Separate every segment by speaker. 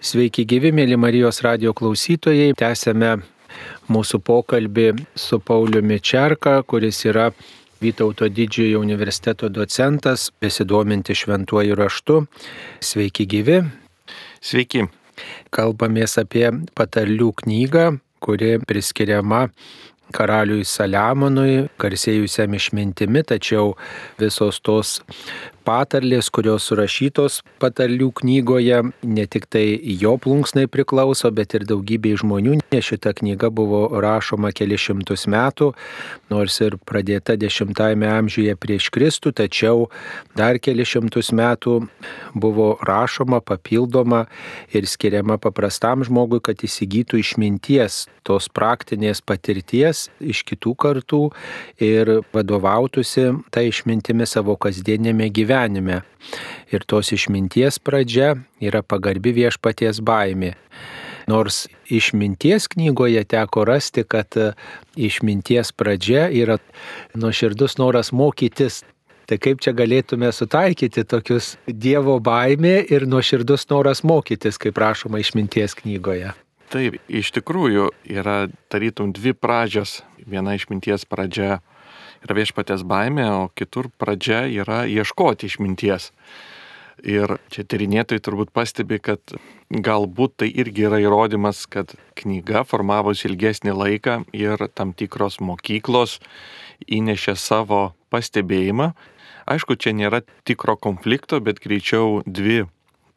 Speaker 1: Sveiki gyvi, mėly Marijos radio klausytojai. Tęsėme mūsų pokalbį su Pauliumi Čerka, kuris yra Vytauto didžiojo universiteto docentas, besidominti šventuoju raštu. Sveiki gyvi.
Speaker 2: Sveiki.
Speaker 1: Kalbamės apie patarlių knygą, kuri priskiriama karaliui Saliamonui, garsėjusiam išmintimi, tačiau visos tos patarlės, kurios surašytos patarlių knygoje, ne tik tai jo plunksnai priklauso, bet ir daugybė žmonių, nes šita knyga buvo rašoma keli šimtus metų, nors ir pradėta dešimtajame amžiuje prieš Kristų, tačiau dar keli šimtus metų buvo rašoma, papildoma ir skiriama paprastam žmogui, kad įsigytų išminties, tos praktinės patirties iš kitų kartų ir vadovautųsi tą išmintimi savo kasdienėme gyvenime gyvenime. Ir tos išminties pradžia yra pagarbi viešpaties baimė. Nors išminties knygoje teko rasti, kad išminties pradžia yra nuoširdus noras mokytis. Tai kaip čia galėtume sutaikyti tokius Dievo baimė ir nuoširdus noras mokytis, kaip rašoma išminties knygoje?
Speaker 2: Taip, iš tikrųjų yra tarytum dvi pradžios. Viena išminties pradžia yra viešpatės baimė, o kitur pradžia yra ieškoti išminties. Ir čia tyrinėtojai turbūt pastebi, kad galbūt tai irgi yra įrodymas, kad knyga formavosi ilgesnį laiką ir tam tikros mokyklos įnešė savo pastebėjimą. Aišku, čia nėra tikro konflikto, bet greičiau dvi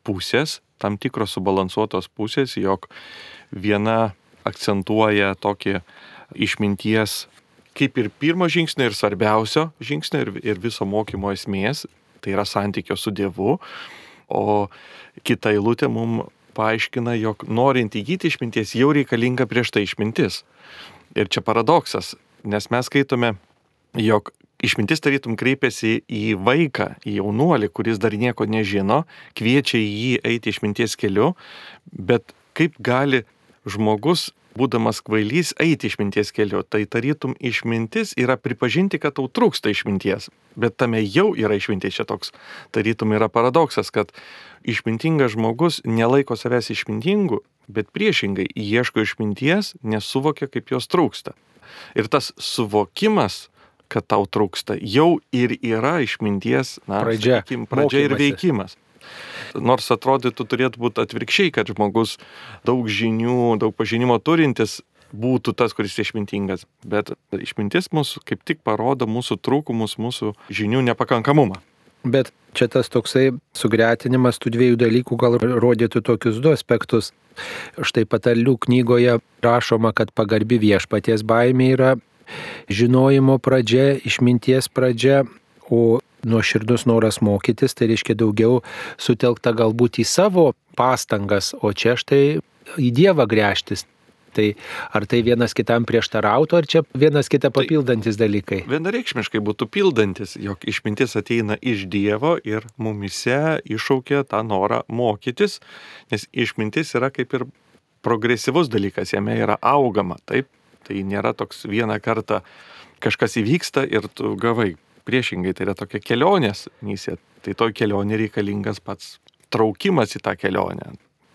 Speaker 2: pusės, tam tikros subalansuotos pusės, jog viena akcentuoja tokį išminties kaip ir pirmo žingsnio ir svarbiausio žingsnio ir, ir viso mokymo esmės, tai yra santykio su Dievu, o kita eilutė mums paaiškina, jog norint įgyti išminties jau reikalinga prieš tai išmintis. Ir čia paradoksas, nes mes skaitome, jog išmintis tarytum kreipiasi į vaiką, į jaunuolį, kuris dar nieko nežino, kviečia jį eiti išminties keliu, bet kaip gali žmogus būdamas kvailys, eiti išminties keliu. Tai tarytum išmintis yra pripažinti, kad tau trūksta išminties. Bet tame jau yra išmintis. Čia toks tarytum yra paradoksas, kad išmintingas žmogus nelaiko savęs išmintingu, bet priešingai ieško išminties, nes suvokia, kaip jos trūksta. Ir tas suvokimas, kad tau trūksta, jau ir yra išminties na,
Speaker 1: pradžia,
Speaker 2: sakykim, pradžia ir veikimas. Nors atrodytų turėtų būti atvirkščiai, kad žmogus daug žinių, daug pažinimo turintis būtų tas, kuris išmintingas. Bet išmintis mūsų kaip tik parodo mūsų trūkumus, mūsų žinių nepakankamumą.
Speaker 1: Bet čia tas toksai sugretinimas tų dviejų dalykų gal rodytų tokius du aspektus. Štai patarlių knygoje rašoma, kad pagarbi viešpaties baimė yra žinojimo pradžia, išminties pradžia, o nuoširdus noras mokytis, tai reiškia daugiau sutelkta galbūt į savo pastangas, o čia štai į Dievą grėžtis. Tai ar tai vienas kitam prieštarautų, ar čia vienas kitą tai papildantis dalykai?
Speaker 2: Tai vienareikšmiškai būtų pildantis, jog išmintis ateina iš Dievo ir mumise iššaukia tą norą mokytis, nes išmintis yra kaip ir progresyvus dalykas, jame yra augama, taip? Tai nėra toks vieną kartą kažkas įvyksta ir tu gavai Priešingai, tai yra tokia kelionės misija. Tai toj kelionė reikalingas pats traukimas į tą kelionę.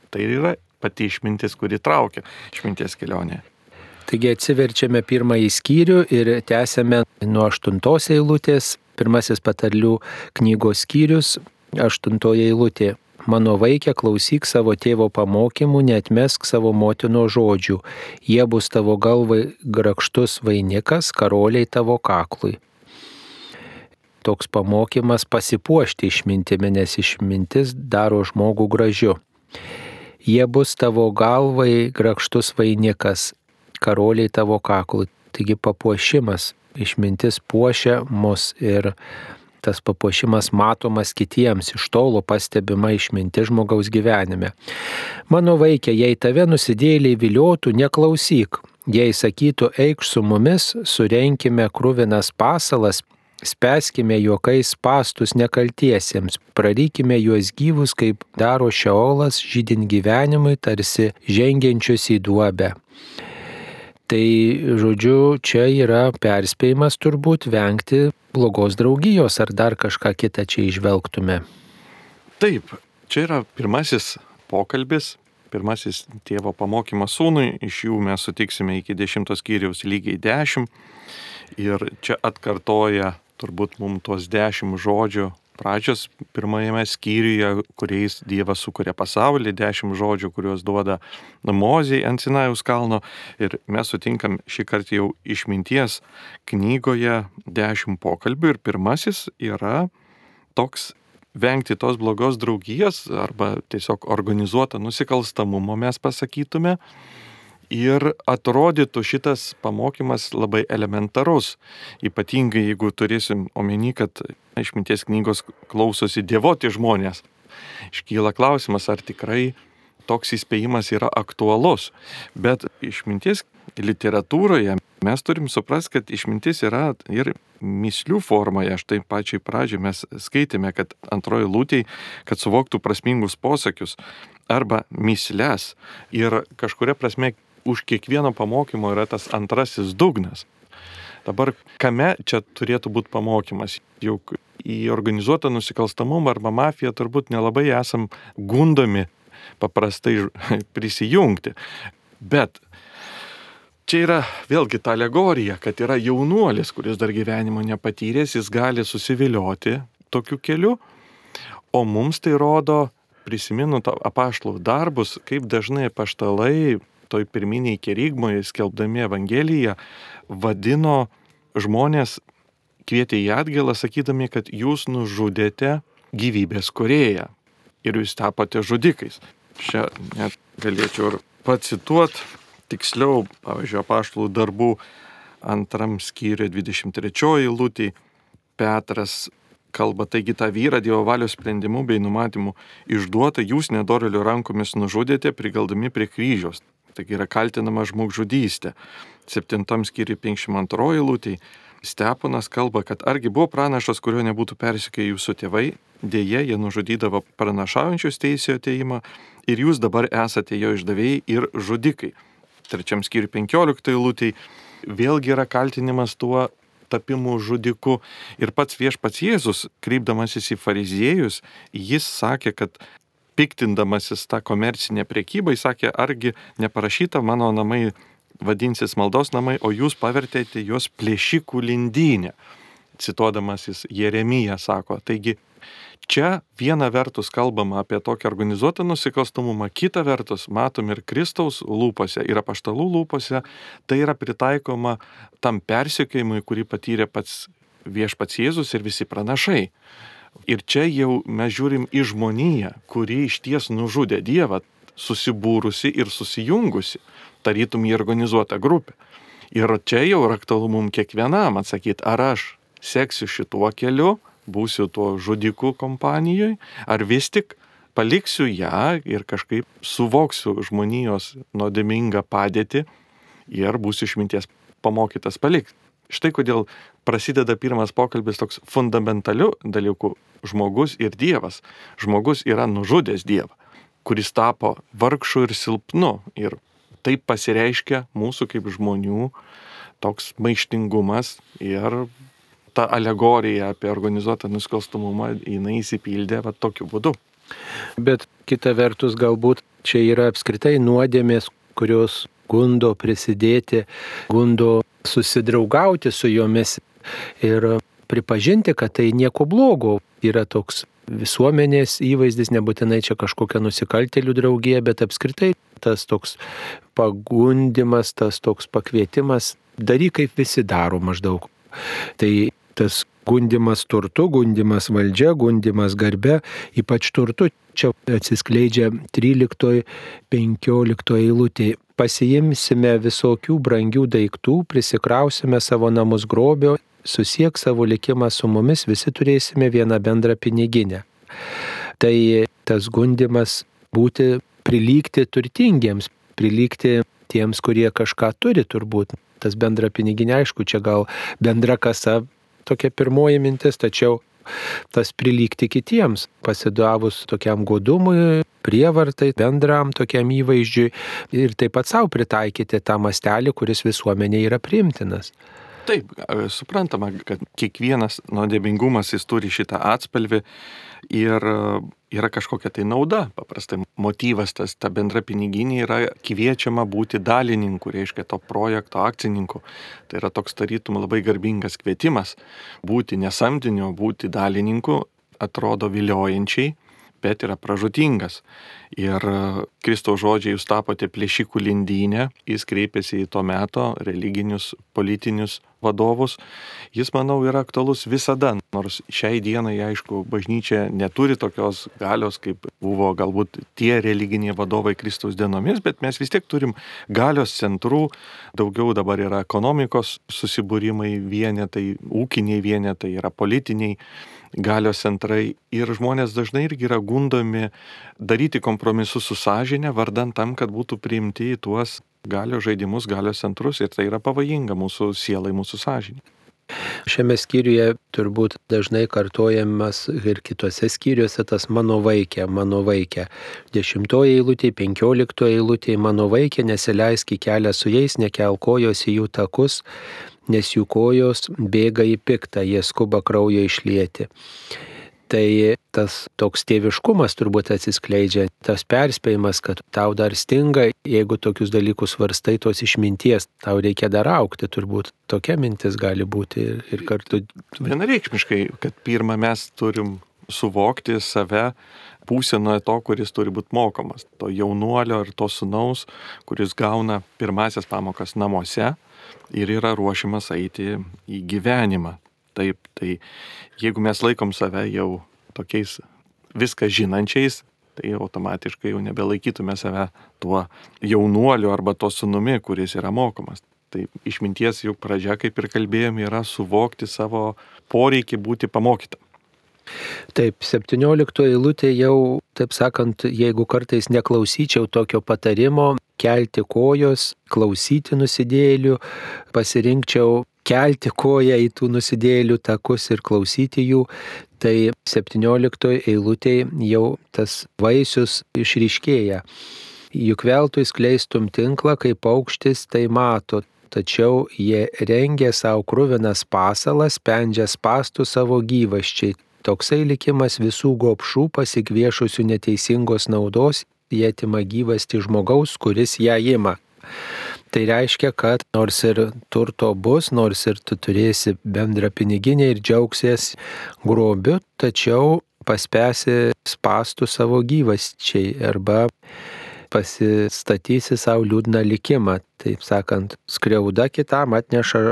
Speaker 2: Tai yra pati išmintis, kuri traukia išminties kelionė.
Speaker 1: Taigi atsiverčiame pirmąjį skyrių ir tęsėme nuo aštuntos eilutės. Pirmasis patarlių knygos skyrius, aštuntoji eilutė. Mano vaikė, klausyk savo tėvo pamokymų, netmesk savo motino žodžių. Jie bus tavo galvai grakštus vainikas, karoliai tavo kaklui toks pamokymas pasipuošti išmintimi, nes išmintis daro žmogų gražiu. Jie bus tavo galvai grakštus vainikas, karoliai tavo kaklui. Taigi papuošimas, išmintis puošia mus ir tas papuošimas matomas kitiems, iš tolo pastebima išminti žmogaus gyvenime. Mano vaikė, jei tave nusidėliai viliotų, neklausyk. Jei sakytų, eik su mumis, surenkime krūvinas pasalas, Speskime juokais pastus nekaltiesiems, prarykime juos gyvus, kaip daro šeolas, žydint gyvenimui, tarsi žengiančius į duobę. Tai, žodžiu, čia yra perspėjimas turbūt vengti blogos draugijos ar dar kažką kitą čia išvelgtume.
Speaker 2: Taip, čia yra pirmasis pokalbis pirmasis tėvo pamokymas sūnui, iš jų mes sutiksime iki dešimtos skyriaus lygiai dešimt. Ir čia atkartoja turbūt mums tuos dešimt žodžių pradžios pirmajame skyriuje, kuriais Dievas sukuria pasaulį, dešimt žodžių, kuriuos duoda Mozijai ant Sinajaus kalno. Ir mes sutinkam šį kartą jau išminties knygoje dešimt pokalbių. Ir pirmasis yra toks vengti tos blogos draugijos arba tiesiog organizuotą nusikalstamumo mes pasakytume. Ir atrodytų šitas pamokymas labai elementarus, ypatingai jeigu turėsim omeny, kad išminties knygos klausosi dievoti žmonės. Iškyla klausimas, ar tikrai toks įspėjimas yra aktualus. Bet išminties literatūroje mes turim suprasti, kad išmintis yra ir mislių formoje. Štai pačiai pradžiai mes skaitėme, kad antroji lūtėj, kad suvoktų prasmingus posakius arba mislės. Ir kažkuria prasme už kiekvieno pamokymo yra tas antrasis dugnas. Dabar kame čia turėtų būti pamokymas? Juk į organizuotą nusikalstamumą arba mafiją turbūt nelabai esam gundomi paprastai prisijungti. Bet čia yra vėlgi ta alegorija, kad yra jaunuolis, kuris dar gyvenimo nepatyręs, jis gali susivilioti tokiu keliu, o mums tai rodo, prisiminant apaštlų darbus, kaip dažnai paštalai toj pirminiai kerygmoje skelbdami Evangeliją vadino žmonės, kvietė į atgalą, sakydami, kad jūs nužudėte gyvybės kurėją ir jūs tapote žudikais. Čia net galėčiau ir pacituoti tiksliau, pavyzdžiui, apaštalų darbų antram skyriui 23 eilutį Petras kalba, taigi tą vyrą Dievo valios sprendimu bei numatymu išduotą jūs nedorelio rankomis nužudėte, prigaldami prie kryžiaus taigi yra kaltinama žmogžudystė. Septintam skyriui 52 eilutėje Steponas kalba, kad argi buvo pranašas, kurio nebūtų persikėję jūsų tėvai, dėje jie nužudydavo pranašaujančius teisėjo ateimą ir jūs dabar esate jo išdavėjai ir žudikai. Trečiam skyriui 15 eilutėje vėlgi yra kaltinimas tuo tapimu žudiku. Ir pats viešpats Jėzus, kreipdamasis į fariziejus, jis sakė, kad piktindamasis tą komercinę priekybą, jis sakė, argi neparašyta mano namai vadinsis maldos namai, o jūs pavertėte juos plėšikų lindynę. Cituodamas jis Jeremiją sako, taigi čia viena vertus kalbama apie tokį organizuotą nusikalstamumą, kita vertus matom ir Kristaus lūpose, ir apaštalų lūpose, tai yra pritaikoma tam persiekėjimui, kurį patyrė pats viešpats Jėzus ir visi pranašai. Ir čia jau mes žiūrim į žmoniją, kuri iš ties nužudė Dievą, susibūrusi ir susijungusi, tarytum į organizuotą grupę. Ir čia jau yra aktualu mums kiekvienam atsakyti, ar aš seksiu šituo keliu, būsiu tuo žudiku kompanijoje, ar vis tik paliksiu ją ir kažkaip suvoksiu žmonijos nuodėmingą padėtį ir būsiu išminties pamokytas palikti. Štai kodėl prasideda pirmas pokalbis toks fundamentaliu dalyku - žmogus ir Dievas. Žmogus yra nužudęs Dievą, kuris tapo vargšu ir silpnu. Ir taip pasireiškia mūsų kaip žmonių toks maištingumas ir ta alegorija apie organizuotą nusikalstamumą, jinai įsipildė va tokiu būdu.
Speaker 1: Bet kita vertus galbūt čia yra apskritai nuodėmės, kurios gundo prisidėti, gundo susidraugauti su jomis ir pripažinti, kad tai nieko blogo yra toks visuomenės įvaizdis, nebūtinai čia kažkokia nusikaltelių draugija, bet apskritai tas toks pagundimas, tas toks pakvietimas, daryk kaip visi daro maždaug. Tai tas gundimas turtu, gundimas valdžia, gundimas garbe, ypač turtu, čia atsiskleidžia 13-15 eilutė pasiimsime visokių brangių daiktų, prisikrausime savo namus grobio, susiek savo likimą su mumis, visi turėsime vieną bendrą piniginę. Tai tas gundimas būti prilygti turtingiems, prilygti tiems, kurie kažką turi turbūt. Tas bendra piniginė, aišku, čia gal bendra kasa tokia pirmoji mintis, tačiau tas prilygti kitiems, pasidavus tokiam godumui, prievartai, bendram tokiam įvaizdžiui ir taip pat savo pritaikyti tą mastelį, kuris visuomenė yra priimtinas.
Speaker 2: Taip, suprantama, kad kiekvienas nuodėmingumas jis turi šitą atspalvį ir yra kažkokia tai nauda. Paprastai motyvas tas, ta bendra piniginė yra kviečiama būti dalininku, reiškia to projekto akcininku. Tai yra toks tarytum labai garbingas kvietimas būti nesamdiniu, būti dalininku atrodo viliojančiai bet yra pražutingas. Ir e, Kristaus žodžiai jūs tapote plėšikų lindynę, jis kreipėsi į to meto religinius, politinius vadovus. Jis, manau, yra aktualus visada, nors šiai dienai, aišku, bažnyčia neturi tokios galios, kaip buvo galbūt tie religiniai vadovai Kristaus dienomis, bet mes vis tiek turim galios centrų, daugiau dabar yra ekonomikos susibūrimai vienetai, ūkiniai vienetai, yra politiniai galios centrai ir žmonės dažnai irgi yra gundomi daryti kompromisus su sąžinė, vardant tam, kad būtų priimti į tuos galios žaidimus, galios centrus ir tai yra pavojinga mūsų sielai, mūsų sąžinė.
Speaker 1: Šiame skyriuje turbūt dažnai kartojamas ir kitose skyriuose tas mano vaikė, mano vaikė. Dešimtoje eilutėje, penkioliktoje eilutėje mano vaikė nesileisk į kelią su jais, nekelkojos į jų takus, nes jų kojos bėga į piktą, jie skuba kraujo išlieti. Tai tas toks tėviškumas turbūt atsiskleidžia, tas perspėjimas, kad tau dar stinga, jeigu tokius dalykus varstai tos išminties, tau reikia dar aukti, turbūt tokia mintis gali būti ir, ir kartu.
Speaker 2: Vienareikšmiškai, kad pirmą mes turim suvokti save būsenoje to, kuris turi būti mokomas. To jaunuolio ar to sunaus, kuris gauna pirmasias pamokas namuose, ir yra ruošiamas eiti į gyvenimą. Taip, tai jeigu mes laikom save jau tokiais viską žinančiais, tai automatiškai jau nebelaikytume save tuo jaunuoliu arba to sunumi, kuris yra mokomas. Tai išminties juk pradžia, kaip ir kalbėjome, yra suvokti savo poreikį būti pamokytam.
Speaker 1: Taip, 17 eilutė jau, taip sakant, jeigu kartais neklausyčiau tokio patarimo, kelti kojos, klausyti nusidėlių, pasirinkčiau kelti koją į tų nusidėlių takus ir klausyti jų, tai 17 eilutėje jau tas vaisius išryškėja. Juk veltui skleistum tinklą, kaip paukštis tai mato, tačiau jie rengia savo krūvinas pasalas, spendžia spastų savo gyvaščiai. Toksai likimas visų gopšų pasikviešusių neteisingos naudos jie atima gyvasti žmogaus, kuris ją ima. Tai reiškia, kad nors ir turto bus, nors ir tu turėsi bendrą piniginę ir džiaugsies grobiu, tačiau paspęsi spastų savo gyvasčiai arba pasistatysi savo liūdną likimą. Taip sakant, skriauda kitam atneša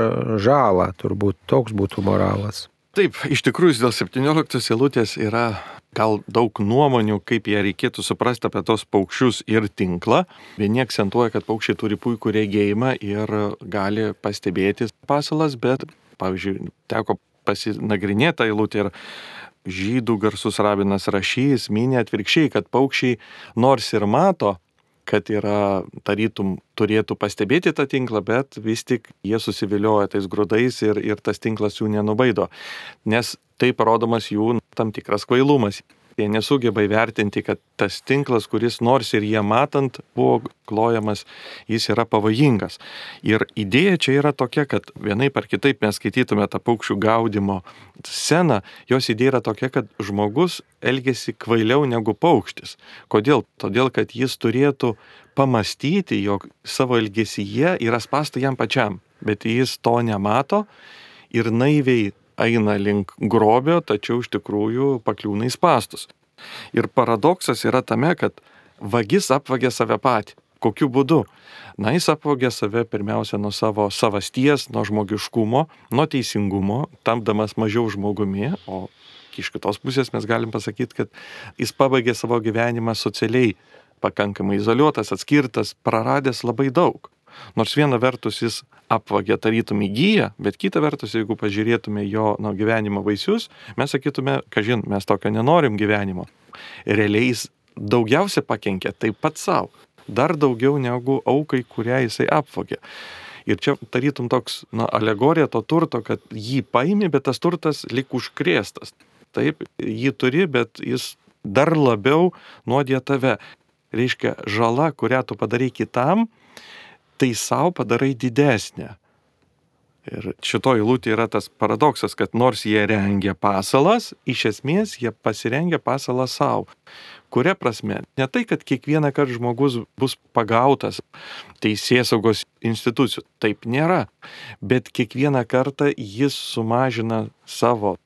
Speaker 1: žalą, turbūt toks būtų moralas.
Speaker 2: Taip, iš tikrųjų dėl 17 eilutės yra gal daug nuomonių, kaip ją reikėtų suprasti apie tos paukščius ir tinklą. Vieni akcentuoja, kad paukščiai turi puikų regėjimą ir gali pastebėti pasalas, bet, pavyzdžiui, teko pasinagrinėti eilutę ir žydų garsus rabinas rašys, minė atvirkščiai, kad paukščiai nors ir mato, kad yra tarytum turėtų pastebėti tą tinklą, bet vis tik jie susivilioja tais grūdais ir, ir tas tinklas jų nenubaido. Nes tai parodomas jų tam tikras kvailumas. Jie nesugeba įvertinti, kad tas tinklas, kuris nors ir jie matant buvo klojamas, jis yra pavojingas. Ir idėja čia yra tokia, kad vienaip ar kitaip mes skaitytume tą paukščių gaudimo sceną, jos idėja yra tokia, kad žmogus elgesi kvailiau negu paukštis. Kodėl? Todėl, kad jis turėtų pamastyti, jog savo elgesyje yra spasta jam pačiam, bet jis to nemato ir naiviai eina link grobio, tačiau iš tikrųjų pakliūna į spastus. Ir paradoksas yra tame, kad vagis apvagia save patį. Kokiu būdu? Na, jis apvogė save pirmiausia nuo savo savasties, nuo žmogiškumo, nuo teisingumo, tamdamas mažiau žmogumi, o iš kitos pusės mes galim pasakyti, kad jis pabaigė savo gyvenimą socialiai pakankamai izoliuotas, atskirtas, praradęs labai daug. Nors viena vertus jis apvagė tarytum įgyja, bet kita vertus, jeigu pažiūrėtume jo nu, gyvenimo vaisius, mes sakytume, kažin, mes tokio nenorim gyvenimo. Realiai jis daugiausia pakenkė taip pat savo, dar daugiau negu aukai, kurią jisai apvagė. Ir čia tarytum toks, na, alegorija to turto, kad jį paimi, bet tas turtas lik užkrėstas. Taip, jį turi, bet jis dar labiau nuodė tave. Reiškia, žala, kurią tu padarai kitam, tai savo padarai didesnę. Ir šito eilutė yra tas paradoksas, kad nors jie rengia pasalas, iš esmės jie pasirengia pasalą savo. Kuria prasme? Ne tai, kad kiekvieną kartą žmogus bus pagautas teisės saugos institucijų. Taip nėra. Bet kiekvieną kartą jis sumažina savo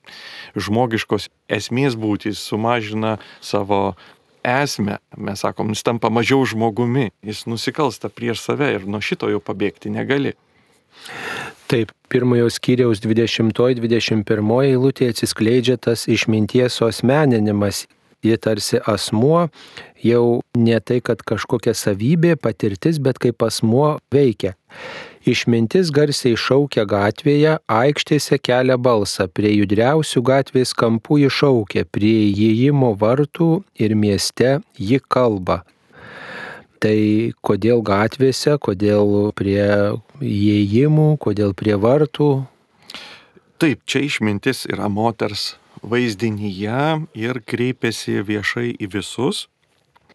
Speaker 2: žmogiškos esmės būti, jis sumažina savo esmę. Mes sakom, jis tampa mažiau žmogumi, jis nusikalsta prieš save ir nuo šito jau pabėgti negali.
Speaker 1: Taip, pirmojo skyriaus 20-21 eilutė atsiskleidžia tas išminties osmeninimas. Ji tarsi asmuo, jau ne tai, kad kažkokia savybė, patirtis, bet kaip asmuo veikia. Išmintis garsiai šaukia gatvėje, aikštėse kelia balsą, prie judriausių gatvės kampų ji šaukia, prie įėjimo vartų ir mieste ji kalba. Tai kodėl gatvėse, kodėl prie įėjimų, kodėl prie vartų?
Speaker 2: Taip, čia išmintis yra moters vaizdinyje ir kreipiasi viešai į visus.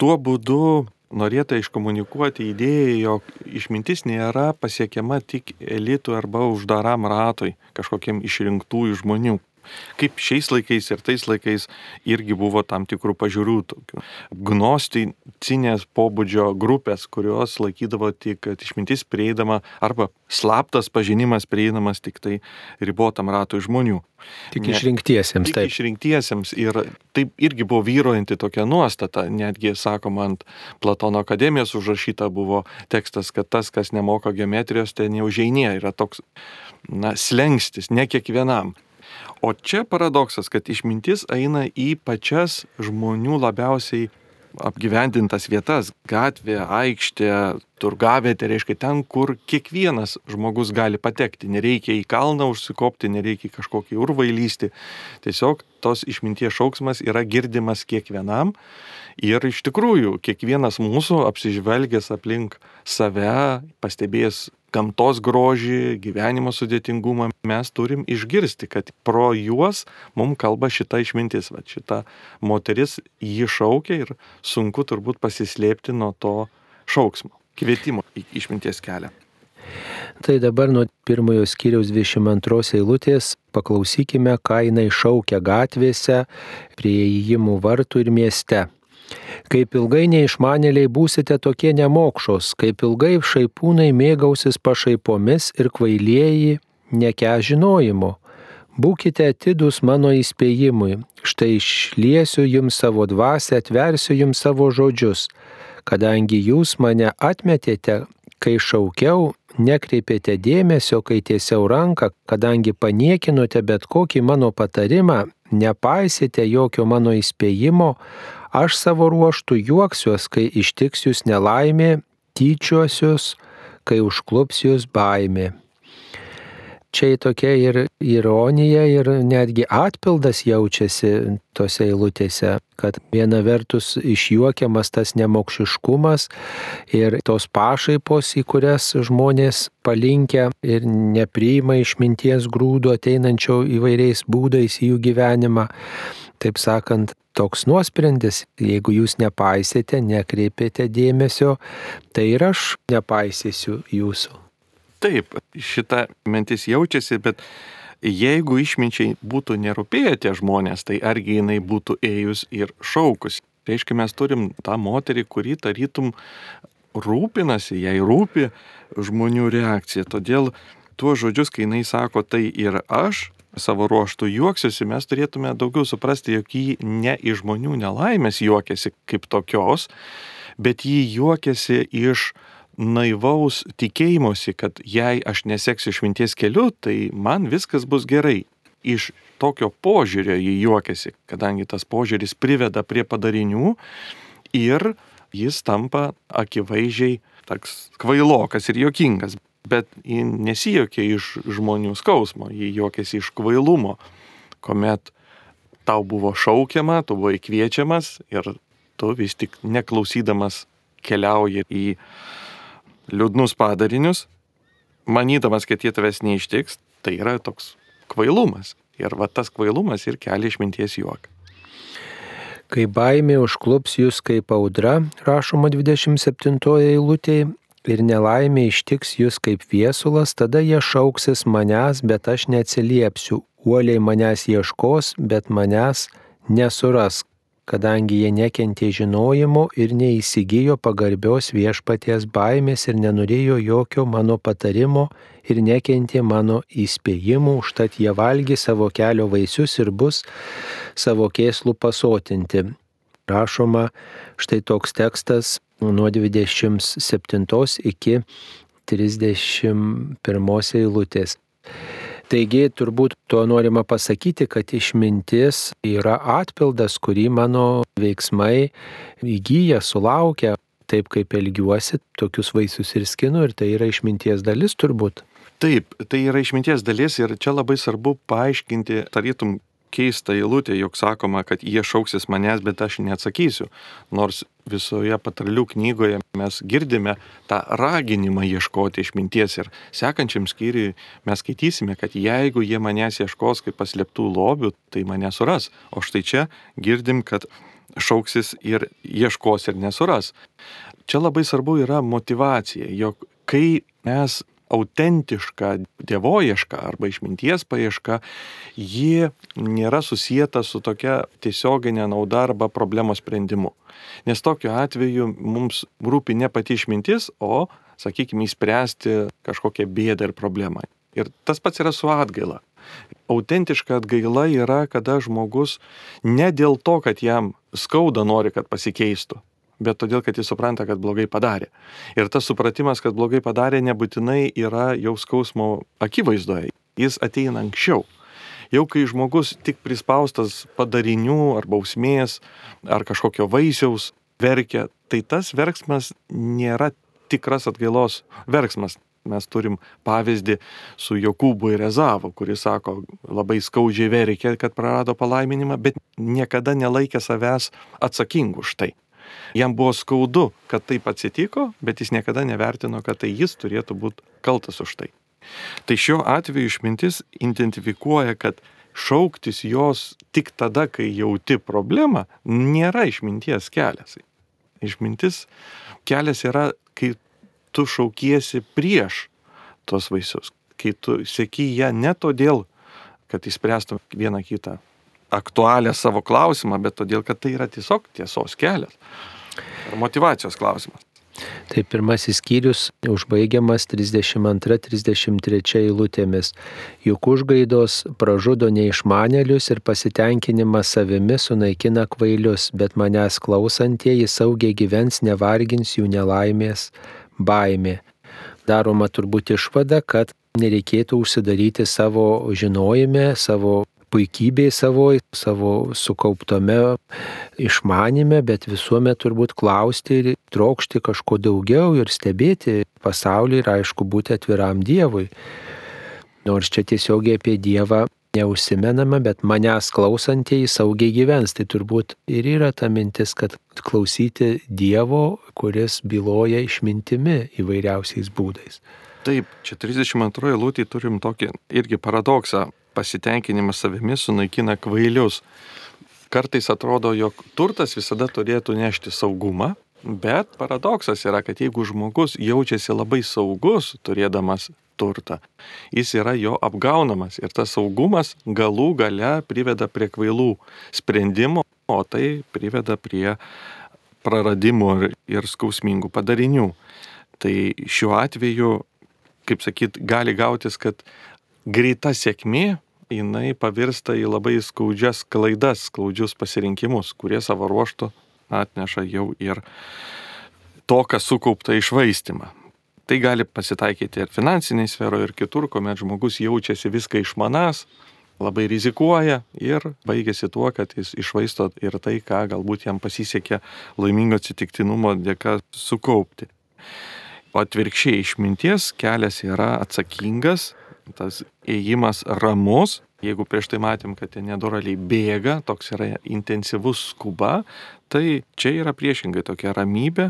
Speaker 2: Tuo būdu norėta iškomunikuoti idėją, jog išmintis nėra pasiekiama tik elitų arba uždaram ratui, kažkokiem išrinktųjų žmonių kaip šiais laikais ir tais laikais irgi buvo tam tikrų pažiūrų, tokių gnosticinės pobūdžio grupės, kurios laikydavo tik, kad išmintis prieidama arba slaptas pažinimas prieinamas tik tai ribotam ratui žmonių.
Speaker 1: Tik ne, išrinktiesiems,
Speaker 2: tik taip. Išrinktiesiems ir taip irgi buvo vyrojanti tokia nuostata, netgi sakoma ant Platono akademijos užrašyta buvo tekstas, kad tas, kas nemoka geometrijos, ten jau žinė, yra toks, na, slengstis, ne kiekvienam. O čia paradoksas, kad išmintis eina į pačias žmonių labiausiai apgyvendintas vietas - gatvė, aikštė, turgavietė, reiškia ten, kur kiekvienas žmogus gali patekti. Nereikia į kalną užsikopti, nereikia kažkokį urvą įlysti. Tiesiog tos išminties šauksmas yra girdimas kiekvienam. Ir iš tikrųjų, kiekvienas mūsų apsižvelgęs aplink save, pastebėjęs gamtos grožį, gyvenimo sudėtingumą, mes turim išgirsti, kad pro juos mums kalba šita išmintis, va šita moteris jį šaukia ir sunku turbūt pasislėpti nuo to šauksmo, kvietimo į išminties kelią.
Speaker 1: Tai dabar nuo pirmojo skyriaus 22 eilutės paklausykime, ką jinai šaukia gatvėse, prie įėjimų vartų ir mieste. Kaip ilgai neišmanėliai būsite tokie nemokšos, kaip ilgai šaipūnai mėgausis pašaipomis ir kvailieji neke žinojimo. Būkite atidus mano įspėjimui, štai išliesiu jums savo dvasę, atversiu jums savo žodžius, kadangi jūs mane atmetėte, kai šaukiau, nekreipėte dėmesio, kai tiesiau ranką, kadangi paniekinote bet kokį mano patarimą, nepaisėte jokio mano įspėjimo, Aš savo ruoštų juoksiuos, kai ištiks jūs nelaimė, tyčiosius, kai užklups jūs baimė. Čia tokia ir ironija, ir netgi atpildas jaučiasi tose eilutėse, kad viena vertus išjuokiamas tas nemokšiškumas ir tos pašaipos, į kurias žmonės palinkia ir nepriima išminties grūdo ateinančio įvairiais būdais į jų gyvenimą. Taip sakant, toks nuosprendis, jeigu jūs nepaisėte, nekreipėte dėmesio, tai ir aš nepaisysiu jūsų.
Speaker 2: Taip, šita mintis jaučiasi, bet jeigu išminčiai būtų nerūpėję tie žmonės, tai argi jinai būtų ėjus ir šaukus. Tai reiškia, mes turim tą moterį, kuri tarytum rūpinasi, jai rūpi žmonių reakcija. Todėl tuos žodžius, kai jinai sako, tai ir aš, savo ruoštų juoksiuosi, mes turėtume daugiau suprasti, jog jį ne iš žmonių nelaimės juokiasi kaip tokios, bet jį juokiasi iš naivaus tikėjimosi, kad jei aš neseksiu išminties keliu, tai man viskas bus gerai. Iš tokio požiūrio jį juokiasi, kadangi tas požiūris priveda prie padarinių ir jis tampa akivaizdžiai toks kvailokas ir jokingas bet ji nesijokė iš žmonių skausmo, ji juokėsi iš kvailumo, kuomet tau buvo šaukiama, tu buvai kviečiamas ir tu vis tik neklausydamas keliauji į liūdnus padarinius, manydamas, kad jie tavęs neištiks, tai yra toks kvailumas. Ir va tas kvailumas ir kelia išminties juoką.
Speaker 1: Kai baimė užklups jūs kaip audra, rašoma 27 eilutėje, ir nelaimė ištiks jūs kaip viesulas, tada jie šauksis manęs, bet aš neatsiliepsiu. Uoliai manęs ieškos, bet manęs nesuras, kadangi jie nekentė žinojimo ir neįsigijo pagarbios viešpaties baimės ir nenorėjo jokio mano patarimo ir nekentė mano įspėjimų, užtat jie valgy savo kelio vaisius ir bus savo kėslų pasotinti. Rašoma štai toks tekstas nuo 27 iki 31 eilutės. Taigi turbūt tuo norima pasakyti, kad išmintis yra atpildas, kurį mano veiksmai įgyja, sulaukia, taip kaip elgiuosi, tokius vaisius ir skinu ir tai yra išminties dalis turbūt.
Speaker 2: Taip, tai yra išminties dalis ir čia labai svarbu paaiškinti, tarytum keista eilutė, jog sakoma, kad jie šauksis manęs, bet aš neatsakysiu. Nors visoje patarlių knygoje mes girdime tą raginimą ieškoti išminties ir sekančiam skyriui mes skaitysime, kad jeigu jie manęs ieškos kaip paslėptų lobių, tai mane suras. O štai čia girdim, kad šauksis ir ieškos ir nesuras. Čia labai svarbu yra motivacija, jog kai mes autentiška dievoieška arba išminties paieška, ji nėra susijęta su tokia tiesioginė nauda arba problemos sprendimu. Nes tokiu atveju mums rūpi ne pati išmintis, o, sakykime, įspręsti kažkokią bėdą ir problemą. Ir tas pats yra su atgaila. Autentiška atgaila yra, kada žmogus ne dėl to, kad jam skauda nori, kad pasikeistų, bet todėl, kad jis supranta, kad blogai padarė. Ir tas supratimas, kad blogai padarė, nebūtinai yra jau skausmo akivaizdoje. Jis ateina anksčiau. Jau kai žmogus tik prispaustas padarinių ar bausmės ar kažkokio vaisiaus verkia, tai tas verksmas nėra tikras atgailos verksmas. Mes turim pavyzdį su Jokūbu ir Ezavu, kuris sako, labai skaudžiai verkė, kad prarado palaiminimą, bet niekada nelaikė savęs atsakingų už tai. Jam buvo skaudu, kad taip atsitiko, bet jis niekada nevertino, kad tai jis turėtų būti kaltas už tai. Tai šiuo atveju išmintis identifikuoja, kad šauktis jos tik tada, kai jauti problemą, nėra išminties kelias. Išmintis kelias yra, kai tu šaukiesi prieš tos vaisius, kai tu sėki ją ne todėl, kad įspręstum vieną kitą aktualią savo klausimą, bet todėl, kad tai yra tiesiog tiesos kelias. Ir motivacijos klausimas.
Speaker 1: Tai pirmasis skyrius užbaigiamas 32-33 eilutėmis. Juk užgaidos pražudo neišmanelius ir pasitenkinimas savimi sunaikina kvailius, bet manęs klausantieji saugiai gyvens, nevargins jų nelaimės baimė. Daroma turbūt išvada, kad nereikėtų užsidaryti savo žinojime, savo puikybėje savo, savo sukauptame išmanime, bet visuomet turbūt klausti ir trokšti kažko daugiau ir stebėti pasaulį ir aišku būti atviram Dievui. Nors čia tiesiogiai apie Dievą neužsimenama, bet manęs klausantieji saugiai gyvens. Tai turbūt ir yra ta mintis, kad klausyti Dievo, kuris byloja išmintimi įvairiausiais būdais.
Speaker 2: Taip, čia 32 lūtį turim tokį irgi paradoksą pasitenkinimas savimi sunaikina kvailius. Kartais atrodo, jog turtas visada turėtų nešti saugumą, bet paradoksas yra, kad jeigu žmogus jaučiasi labai saugus turėdamas turtą, jis yra jo apgaunamas ir tas saugumas galų gale priveda prie kvailų sprendimų, o tai priveda prie praradimų ir skausmingų padarinių. Tai šiuo atveju, kaip sakyt, gali gautis, kad greita sėkmė jinai pavirsta į labai skaudžias klaidas, skaudžius pasirinkimus, kurie savo ruoštų atneša jau ir to, kas sukaupta išvaistimą. Tai gali pasitaikyti ir finansiniai sferoje, ir kitur, kuomet žmogus jaučiasi viską išmanas, labai rizikuoja ir baigėsi tuo, kad jis išvaisto ir tai, ką galbūt jam pasisekė laimingo atsitiktinumo dėka sukaupti. O atvirkščiai išminties kelias yra atsakingas, tas ėjimas ramus, jeigu prieš tai matėm, kad ten nedoraliai bėga, toks yra intensyvus skuba, tai čia yra priešingai tokia ramybė,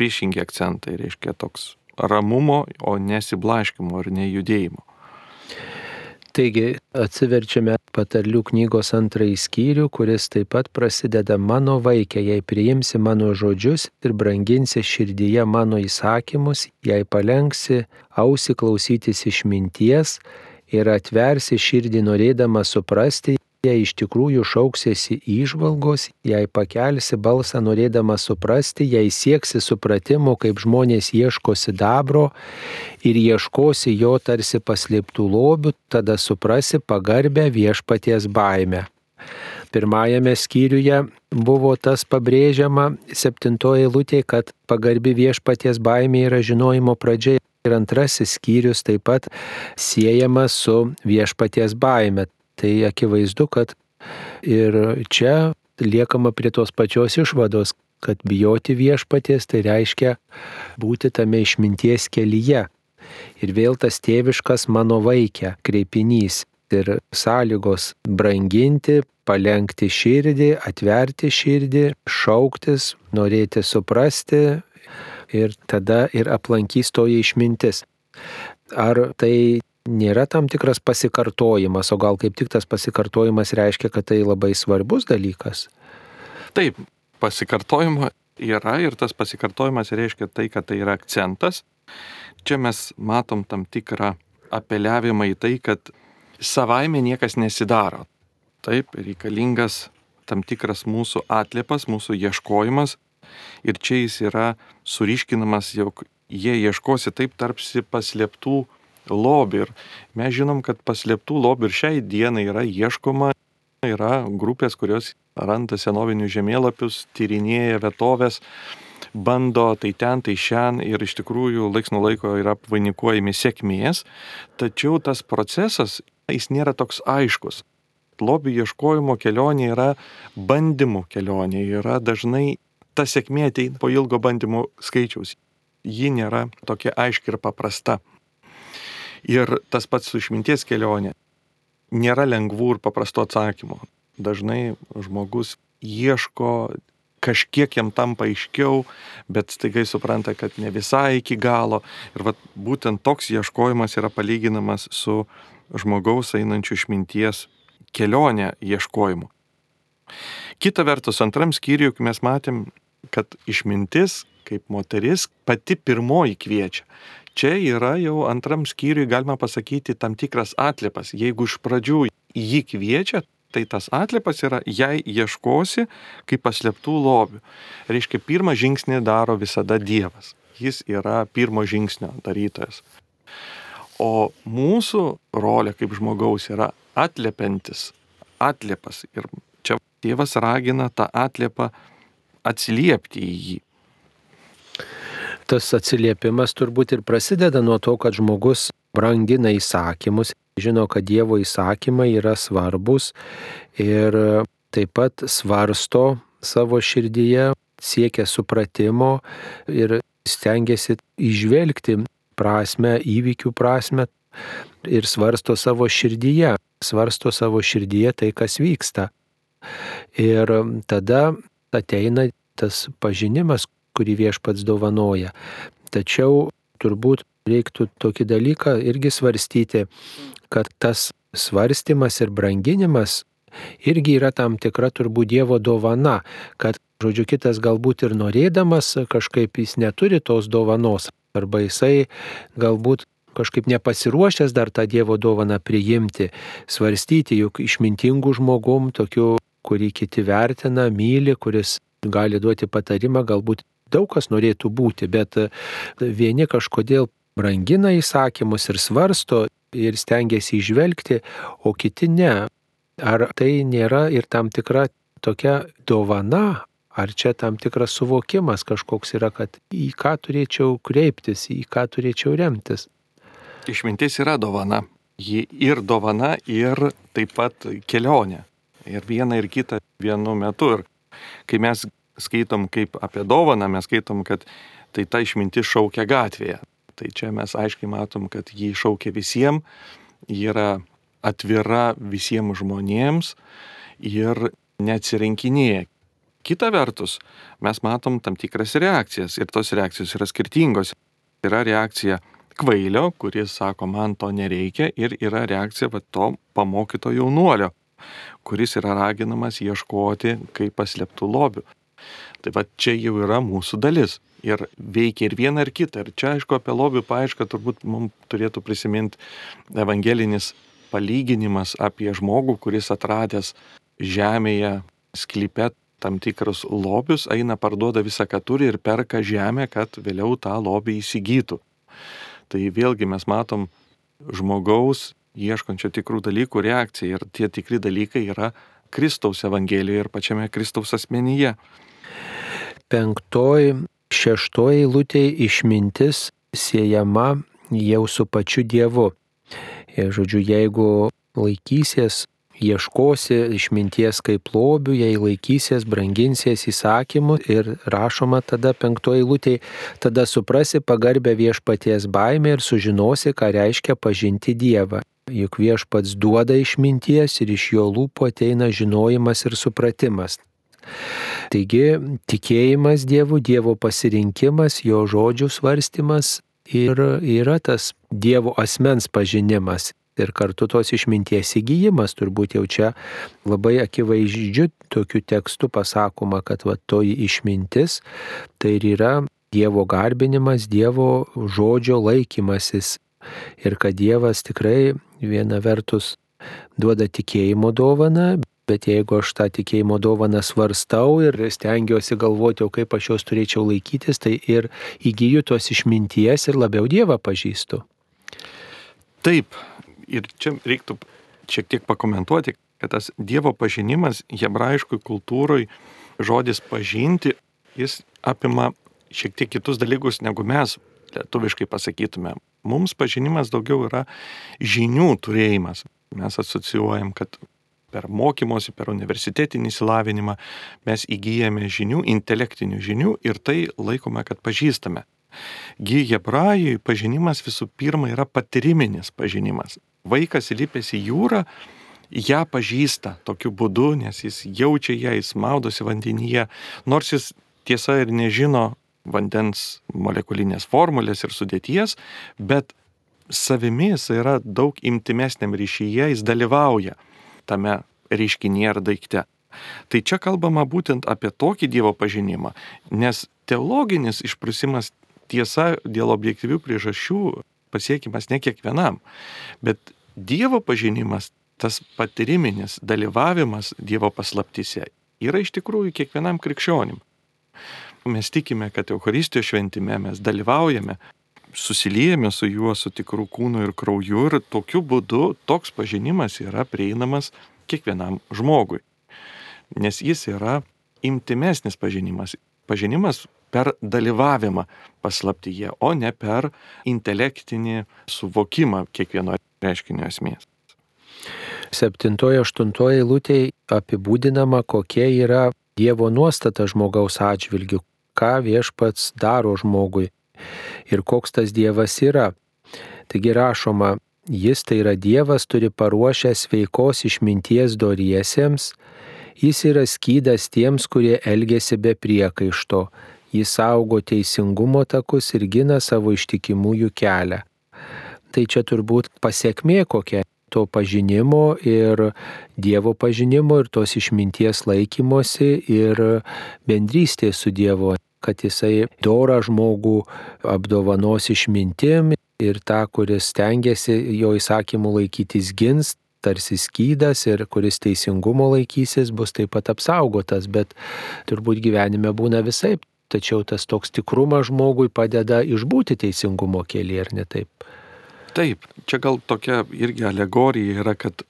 Speaker 2: priešingi akcentai, reiškia toks ramumo, o nesiblaškimo ir nejudėjimo.
Speaker 1: Taigi atsiverčiame patarlių knygos antrąjį skyrių, kuris taip pat prasideda mano vaikė, jei priimsi mano žodžius ir branginsi širdyje mano įsakymus, jei palengsi ausi klausytis išminties ir atversi širdį norėdama suprasti, jei iš tikrųjų šauksiesi įžvalgos, jei pakelsi balsą norėdama suprasti, jei sieksi supratimo, kaip žmonės ieško sidabro ir ieškosi jo tarsi paslėptų lobių, tada suprasi pagarbę viešpaties baimę. Pirmajame skyriuje buvo tas pabrėžiama septintoje eilutėje, kad pagarbi viešpaties baimė yra žinojimo pradžia. Ir antrasis skyrius taip pat siejamas su viešpaties baime. Tai akivaizdu, kad ir čia liekama prie tos pačios išvados, kad bijoti viešpaties tai reiškia būti tame išminties kelyje. Ir vėl tas tėviškas mano vaikė kreipinys ir sąlygos branginti, palengti širdį, atverti širdį, šauktis, norėti suprasti ir tada ir aplankys toji išmintis. Ar tai nėra tam tikras pasikartojimas, o gal kaip tik tas pasikartojimas reiškia, kad tai labai svarbus dalykas?
Speaker 2: Taip, pasikartojimo yra ir tas pasikartojimas reiškia tai, kad tai yra akcentas. Čia mes matom tam tikrą apeliavimą į tai, kad savaime niekas nesidaro. Taip, reikalingas tam tikras mūsų atliepas, mūsų ieškojimas. Ir čia jis yra suriškinamas, jog jie ieškosi taip tarpsi paslėptų lobių. Ir mes žinom, kad paslėptų lobių ir šiai dienai yra ieškoma. Yra grupės, kurios randa senovinius žemėlapius, tyrinėja vietovės, bando tai ten, tai šiandien ir iš tikrųjų laiks nuo laiko yra vainikuojami sėkmės, tačiau tas procesas, jis nėra toks aiškus. Lobių ieškojimo kelionė yra bandymų kelionė, yra dažnai ta sėkmė ateina po ilgo bandymų skaičiaus. Ji nėra tokia aiški ir paprasta. Ir tas pats su išminties kelionė. Nėra lengvų ir paprastų atsakymų. Dažnai žmogus ieško, kažkiek jam tampa aiškiau, bet staigai supranta, kad ne visai iki galo. Ir vat, būtent toks ieškojimas yra palyginamas su žmogaus einančių išminties kelionė ieškojimu. Kita vertus, antram skyriui mes matėm, kad išmintis kaip moteris pati pirmoji kviečia. Čia yra jau antram skyriui, galima pasakyti, tam tikras atlipas. Jeigu iš pradžių jį kviečia, tai tas atlipas yra, jei ieškosi kaip paslėptų lobių. Reiškia, pirmą žingsnį daro visada Dievas. Jis yra pirmo žingsnio darytojas. O mūsų rolė kaip žmogaus yra atliepiantis, atliepas. Ir čia Dievas ragina tą atliepą atsiliepti į jį
Speaker 1: tas atsiliepimas turbūt ir prasideda nuo to, kad žmogus brangina įsakymus, žino, kad Dievo įsakymai yra svarbus ir taip pat svarsto savo širdyje, siekia supratimo ir stengiasi išvelgti prasme, įvykių prasme ir svarsto savo širdyje, svarsto savo širdyje tai, kas vyksta. Ir tada ateina tas pažinimas, kurį viešpats dovanoja. Tačiau turbūt reiktų tokį dalyką irgi svarstyti, kad tas svarstymas ir branginimas irgi yra tam tikra turbūt Dievo dovana, kad, žodžiu, kitas galbūt ir norėdamas kažkaip jis neturi tos dovanos, arba jisai galbūt kažkaip nepasiruošęs dar tą Dievo dovaną priimti, svarstyti, juk išmintingų žmogum, tokiu, kurį kiti vertina, myli, kuris gali duoti patarimą, galbūt daug kas norėtų būti, bet e, vieni kažkodėl brangina įsakymus ir svarsto ir stengiasi išvelgti, o kiti ne. Ar tai nėra ir tam tikra tokia dovana, ar čia tam tikras suvokimas kažkoks yra, kad į ką turėčiau kreiptis, į ką turėčiau remtis?
Speaker 2: Išmintis yra dovana. Ji ir dovana, ir taip pat kelionė. Ir viena ir kita vienu metu. Ir kai mes skaitom kaip apie dovaną, mes skaitom, kad tai ta išmintis šaukia gatvėje. Tai čia mes aiškiai matom, kad jį šaukia visiems, ji yra atvira visiems žmonėms ir neatsirinkinėja. Kita vertus, mes matom tam tikras reakcijas ir tos reakcijos yra skirtingos. Yra reakcija kvailio, kuris sako, man to nereikia ir yra reakcija va to pamokyto jaunuolio, kuris yra raginamas ieškoti kaip paslėptų lobių. Tai va čia jau yra mūsų dalis. Ir veikia ir viena, ir kita. Ir čia, aišku, apie lobių paaišką turbūt mums turėtų prisiminti evangelinis palyginimas apie žmogų, kuris atradęs žemėje sklype tam tikrus lobius, eina parduoda visą, ką turi ir perka žemę, kad vėliau tą lobį įsigytų. Tai vėlgi mes matom žmogaus ieškančio tikrų dalykų reakciją ir tie tikri dalykai yra Kristaus Evangelijoje ir pačiame Kristaus asmenyje.
Speaker 1: Penktoji, šeštoji lūtė išmintis siejama jau su pačiu Dievu. Ir žodžiu, jeigu laikysies ieškosi išminties kaip lobių, jei laikysies, branginsies įsakymų ir rašoma tada penktoji lūtė, tada suprasi pagarbę viešpaties baimę ir sužinosi, ką reiškia pažinti Dievą. Juk viešpats duoda išminties ir iš jo lūpų ateina žinojimas ir supratimas. Taigi tikėjimas Dievu, Dievo pasirinkimas, jo žodžių svarstymas ir yra tas Dievo asmens pažinimas ir kartu tos išminties įgyjimas turbūt jau čia labai akivaizdžiu tokiu tekstu pasakoma, kad va toji išmintis tai ir yra Dievo garbinimas, Dievo žodžio laikymasis. Ir kad Dievas tikrai viena vertus duoda tikėjimo dovaną, bet jeigu aš tą tikėjimo dovaną svarstau ir stengiuosi galvoti, o kaip aš jos turėčiau laikytis, tai ir įgyju tos išminties ir labiau Dievą pažįstu.
Speaker 2: Taip, ir čia reiktų šiek tiek pakomentuoti, kad tas Dievo pažinimas hebrajiškui kultūrui žodis pažinti, jis apima šiek tiek kitus dalykus, negu mes lietuviškai pasakytume. Mums pažinimas daugiau yra žinių turėjimas. Mes asocijuojam, kad per mokymosi, per universitetinį įsilavinimą mes įgyjame žinių, intelektinių žinių ir tai laikome, kad pažįstame. Gy hebrajui pažinimas visų pirma yra patyriminis pažinimas vaikas įlipęs į jūrą, ją pažįsta tokiu būdu, nes jis jaučia ją, jis maudosi vandenyje, nors jis tiesa ir nežino vandens molekulinės formulės ir sudėties, bet savimi jis yra daug imtimesniam ryšyje, jis dalyvauja tame reiškinyje ar daikte. Tai čia kalbama būtent apie tokį Dievo pažinimą, nes teologinis išprusimas tiesa dėl objektyvių priežasčių pasiekimas ne kiekvienam. Bet Dievo pažinimas, tas patyriminis dalyvavimas Dievo paslaptise yra iš tikrųjų kiekvienam krikščionim. Mes tikime, kad Euharistijos šventime mes dalyvaujame, susilijame su juo, su tikrų kūnu ir krauju ir tokiu būdu toks pažinimas yra prieinamas kiekvienam žmogui. Nes jis yra imtimesnis pažinimas. Pažinimas per dalyvavimą paslaptyje, o ne per intelektinį suvokimą kiekvieno reiškinio esmės.
Speaker 1: Septintoje, aštuntoje eilutėje apibūdinama, kokia yra Dievo nuostata žmogaus atžvilgių, ką viešpats daro žmogui ir koks tas Dievas yra. Taigi rašoma, jis tai yra Dievas turi paruošę sveikos išminties doriesiems, jis yra skydas tiems, kurie elgesi be priekaišto, jis saugo teisingumo takus ir gina savo ištikimųjų kelią. Tai čia turbūt pasiekmė kokia to pažinimo ir Dievo pažinimo ir tos išminties laikymosi ir bendrystės su Dievu, kad jisai dorą žmogų apdovanos išmintim ir tą, kuris stengiasi jo įsakymų laikytis gins, tarsi skydas ir kuris teisingumo laikysis, bus taip pat apsaugotas, bet turbūt gyvenime būna visai tačiau tas toks tikrumas žmogui padeda išbūti teisingumo kelyje, ar ne taip?
Speaker 2: Taip, čia gal tokia irgi alegorija yra, kad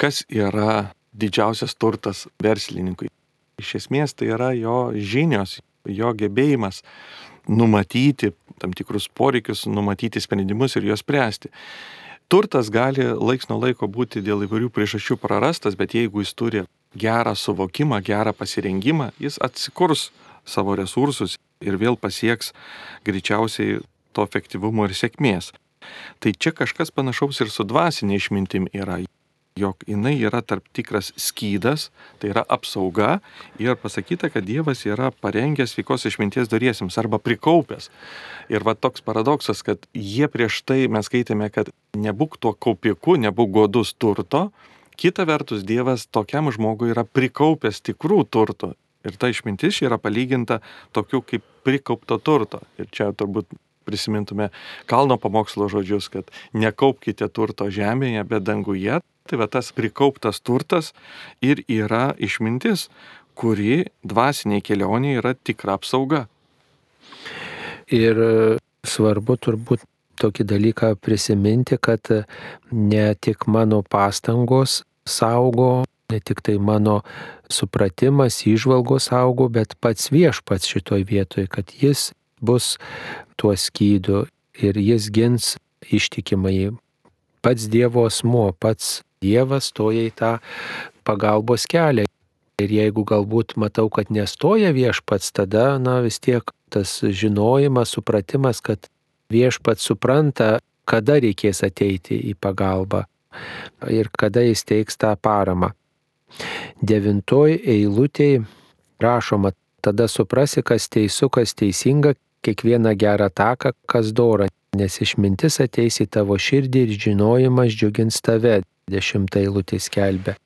Speaker 2: kas yra didžiausias turtas verslininkui. Iš esmės tai yra jo žinios, jo gebėjimas numatyti tam tikrus poreikius, numatyti sprendimus ir juos spręsti. Turtas gali laiks nuo laiko būti dėl įvairių priežasčių prarastas, bet jeigu jis turi gerą suvokimą, gerą pasirengimą, jis atsikurs savo resursus ir vėl pasieks greičiausiai to efektyvumo ir sėkmės. Tai čia kažkas panašaus ir su dvasinė išmintim yra. Jog jinai yra tarp tikras skydas, tai yra apsauga ir pasakyta, kad Dievas yra parengęs sveikos išminties dariesiams arba prikaupęs. Ir va toks paradoksas, kad jie prieš tai mes skaitėme, kad nebūk tuo kaupiku, nebūk godus turto, kita vertus Dievas tokiam žmogui yra prikaupęs tikrų turtų. Ir ta išmintis yra palyginta tokiu kaip prikaupto turto. Ir čia turbūt prisimintume kalno pamokslo žodžius, kad nekaupkite turto žemėje, bet danguje. Tai va tas prikauptas turtas ir yra išmintis, kuri dvasiniai kelionė yra tikra apsauga.
Speaker 1: Ir svarbu turbūt tokį dalyką prisiminti, kad ne tik mano pastangos saugo, ne tik tai mano supratimas, įžvalgos saugo, bet pats viešpats šitoj vietoj, kad jis bus tuo skydu ir jis gins ištikimai. Pats Dievo asmo, pats Dievas stoja į tą pagalbos kelią. Ir jeigu galbūt matau, kad nestoja viešpats, tada, na vis tiek tas žinojimas, supratimas, kad viešpats supranta, kada reikės ateiti į pagalbą ir kada jis teiks tą paramą. Devintoj eilutėje rašoma, tada suprasi, kas teisų, kas teisinga, kiekvieną gerą taką, kas dora, nes išmintis ateis į tavo širdį ir žinojimas džiugins tave, dešimta eilutė skelbia.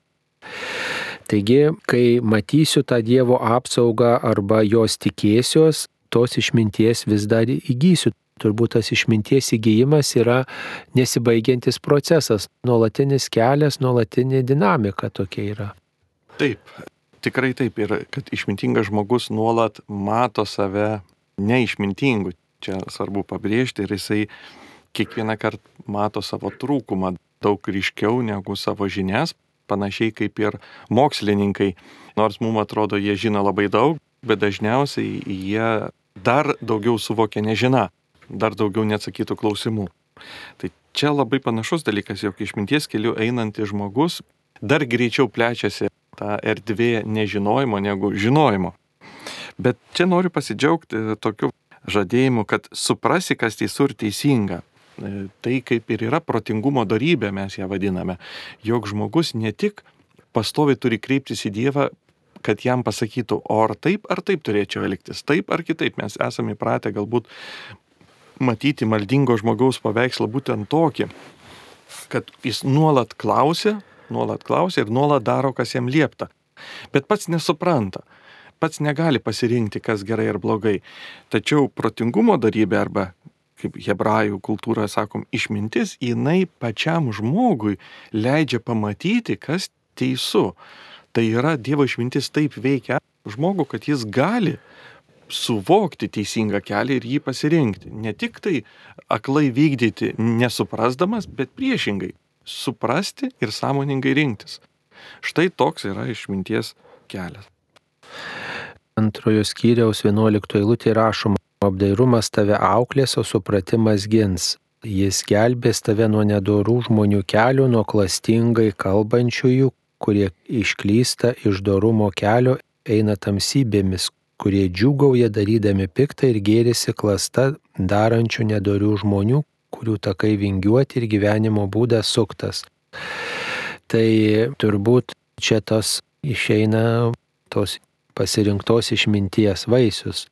Speaker 1: Taigi, kai matysiu tą Dievo apsaugą arba jos tikėsiuos, tos išminties vis dar įgysiu. Turbūt tas išminties įgyjimas yra nesibaigiantis procesas, nuolatinis kelias, nuolatinė dinamika tokia yra.
Speaker 2: Taip, tikrai taip ir kad išmintingas žmogus nuolat mato save neišmintingų. Čia svarbu pabrėžti ir jisai kiekvieną kartą mato savo trūkumą daug ryškiau negu savo žinias, panašiai kaip ir mokslininkai. Nors mums atrodo, jie žino labai daug, bet dažniausiai jie dar daugiau suvokia nežina, dar daugiau neatsakytų klausimų. Tai čia labai panašus dalykas, jog išminties keliu einantis žmogus dar greičiau plečiasi tą erdvė nežinojimo negu žinojimo. Bet čia noriu pasidžiaugti tokiu žadėjimu, kad suprasi, kas teisų ir teisinga. E, tai kaip ir yra protingumo darybė, mes ją vadiname. Jog žmogus ne tik pastovi turi kreiptis į Dievą, kad jam pasakytų, o ar taip ar taip turėčiau elgtis, taip ar kitaip. Mes esame įpratę galbūt matyti maldingo žmogaus paveikslą būtent tokį, kad jis nuolat klausia, nuolat klausia ir nuolat daro, kas jam liepta. Bet pats nesupranta pats negali pasirinkti, kas gerai ar blogai. Tačiau protingumo darybė arba, kaip hebrajų kultūroje sakom, išmintis, jinai pačiam žmogui leidžia pamatyti, kas teisu. Tai yra Dievo išmintis taip veikia žmogų, kad jis gali suvokti teisingą kelią ir jį pasirinkti. Ne tik tai aklai vykdyti nesuprasdamas, bet priešingai suprasti ir sąmoningai rinktis. Štai toks yra išminties kelias
Speaker 1: antrojo skyriaus 11 eilutė rašoma, apdairumas tave auklės, o supratimas gins. Jis gelbės tave nuo nedorų žmonių kelių, nuo klastingai kalbančiųjų, kurie išklysta iš dorumo kelio, eina tamsybėmis, kurie džiugauja darydami piktą ir gėrisi klasta darančių nedorių žmonių, kurių takai vingiuoti ir gyvenimo būdas suktas. Tai turbūt čia tas išeina tos pasirinktos išminties vaisius.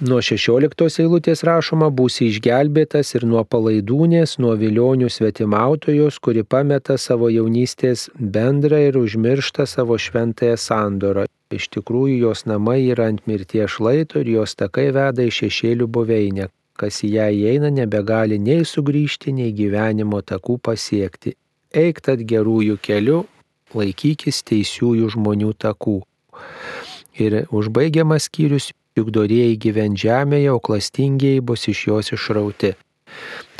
Speaker 1: Nuo 16 eilutės rašoma, būsi išgelbėtas ir nuo palaidūnės, nuo vilionių svetimautojos, kuri pameta savo jaunystės bendrą ir užmiršta savo šventąją sandorą. Iš tikrųjų, jos namai yra ant mirties šlaito ir jos takai veda į šešėlių buveinę. Kas į ją įeina, nebegali nei sugrįžti, nei gyvenimo takų pasiekti. Eik tad gerųjų kelių, laikykis teisiųjų žmonių takų. Ir užbaigiamas skyrius, juk dorėjai gyventi žemėje, o klastingieji bus iš jos išrauti.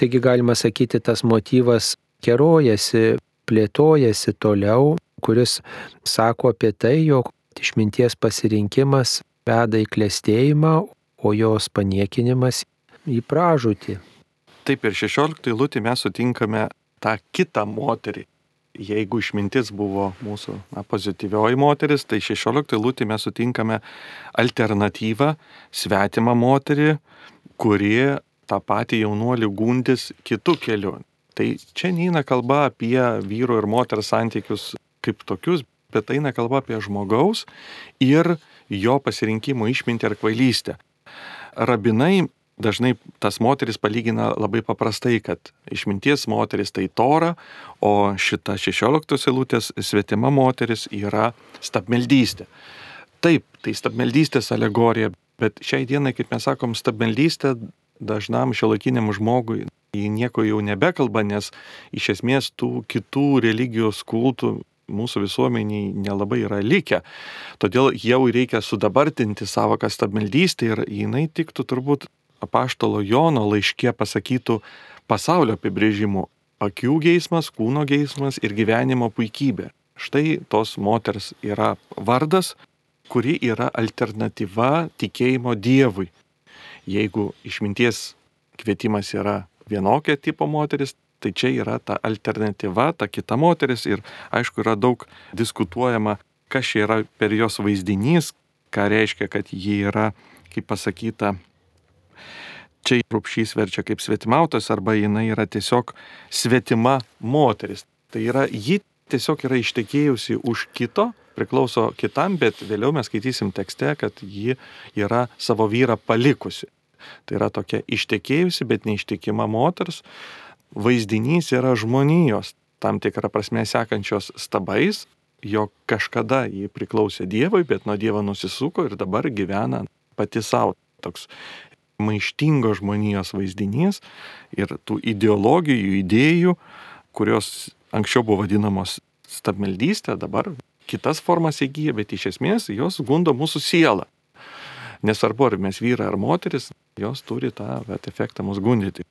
Speaker 1: Taigi galima sakyti, tas motyvas kerojasi, plėtojasi toliau, kuris sako apie tai, jog išminties pasirinkimas veda į klėstėjimą, o jos paniekinimas į pražūtį.
Speaker 2: Taip ir 16 eilutį mes sutinkame tą kitą moterį, jeigu išmintis buvo mūsų na, pozityvioji moteris, tai 16 lūtį mes sutinkame alternatyvą, svetimą moterį, kuri tą patį jaunuolį gundis kitų kelių. Tai čia neina kalba apie vyro ir moters santykius kaip tokius, bet eina kalba apie žmogaus ir jo pasirinkimo išmintį ar kvailystę. Rabinai dažnai tas moteris palygina labai paprastai, kad išminties moteris tai tora, o šita 16 eilutės svetima moteris yra stabmeldystė. Taip, tai stabmeldystės alegorija, bet šiai dienai, kaip mes sakom, stabmeldystė dažnam šiolakiniam žmogui jį nieko jau nebekalba, nes iš esmės tų kitų religijos kultų mūsų visuomeniai nelabai yra likę. Todėl jau reikia sudabartinti savoką stabmeldystę ir jinai tiktų turbūt apaštalo Jono laiškė pasakytų pasaulio apibrėžimu - akių geismas, kūno geismas ir gyvenimo puikybė. Štai tos moters yra vardas, kuri yra alternatyva tikėjimo Dievui. Jeigu išminties kvietimas yra vienokia tipo moteris, tai čia yra ta alternatyva, ta kita moteris ir aišku yra daug diskutuojama, kas čia yra per jos vaizdinys, ką reiškia, kad ji yra, kaip pasakyta, čia rūpšys verčia kaip svetimautas arba jinai yra tiesiog svetima moteris. Tai yra, ji tiesiog yra ištekėjusi už kito, priklauso kitam, bet vėliau mes skaitysim tekste, kad ji yra savo vyrą palikusi. Tai yra tokia ištekėjusi, bet neištikima moters. Vaizdinys yra žmonijos, tam tikrą prasme sekančios stabais, jog kažkada ji priklausė Dievui, bet nuo Dievo nusisuko ir dabar gyvena pati savo. Toks maištingo žmonijos vaizdinys ir tų ideologijų, idėjų, kurios anksčiau buvo vadinamos stabmeldystė, dabar kitas formas įgyja, bet iš esmės jos gundo mūsų sielą. Nesvarbu, ar mes vyrai ar moteris, jos turi tą vet, efektą mus gundyti.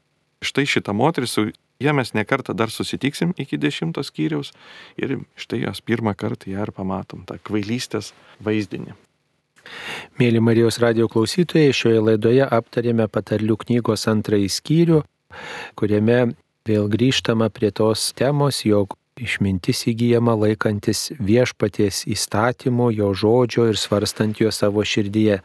Speaker 2: Štai šitą moterį, su ją mes nekartą dar susitiksim iki dešimtos skyriaus ir štai jos pirmą kartą ją ir pamatom, tą kvailystės vaizdinį.
Speaker 1: Mėly Marijos radio klausytojai, šioje laidoje aptarėme patarlių knygos antrąjį skyrių, kuriame vėl grįžtama prie tos temos, jog išmintis įgyjama laikantis viešpaties įstatymo, jo žodžio ir svarstant jo savo širdyje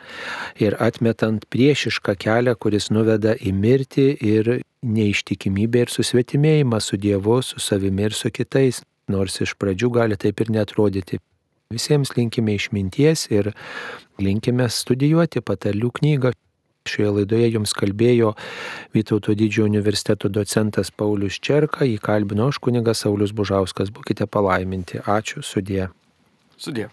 Speaker 1: ir atmetant priešišką kelią, kuris nuveda į mirtį ir neištikimybę ir susvetimėjimą su Dievu, su savimi ir su kitais, nors iš pradžių gali taip ir netrodyti. Visiems linkime išminties ir linkime studijuoti patarlių knygą. Šioje laidoje jums kalbėjo Vytauto didžiojo universiteto docentas Paulius Čerka, jį kalbino aš kunigas Saulis Bužauskas. Būkite palaiminti. Ačiū, sudė.
Speaker 2: Sudė.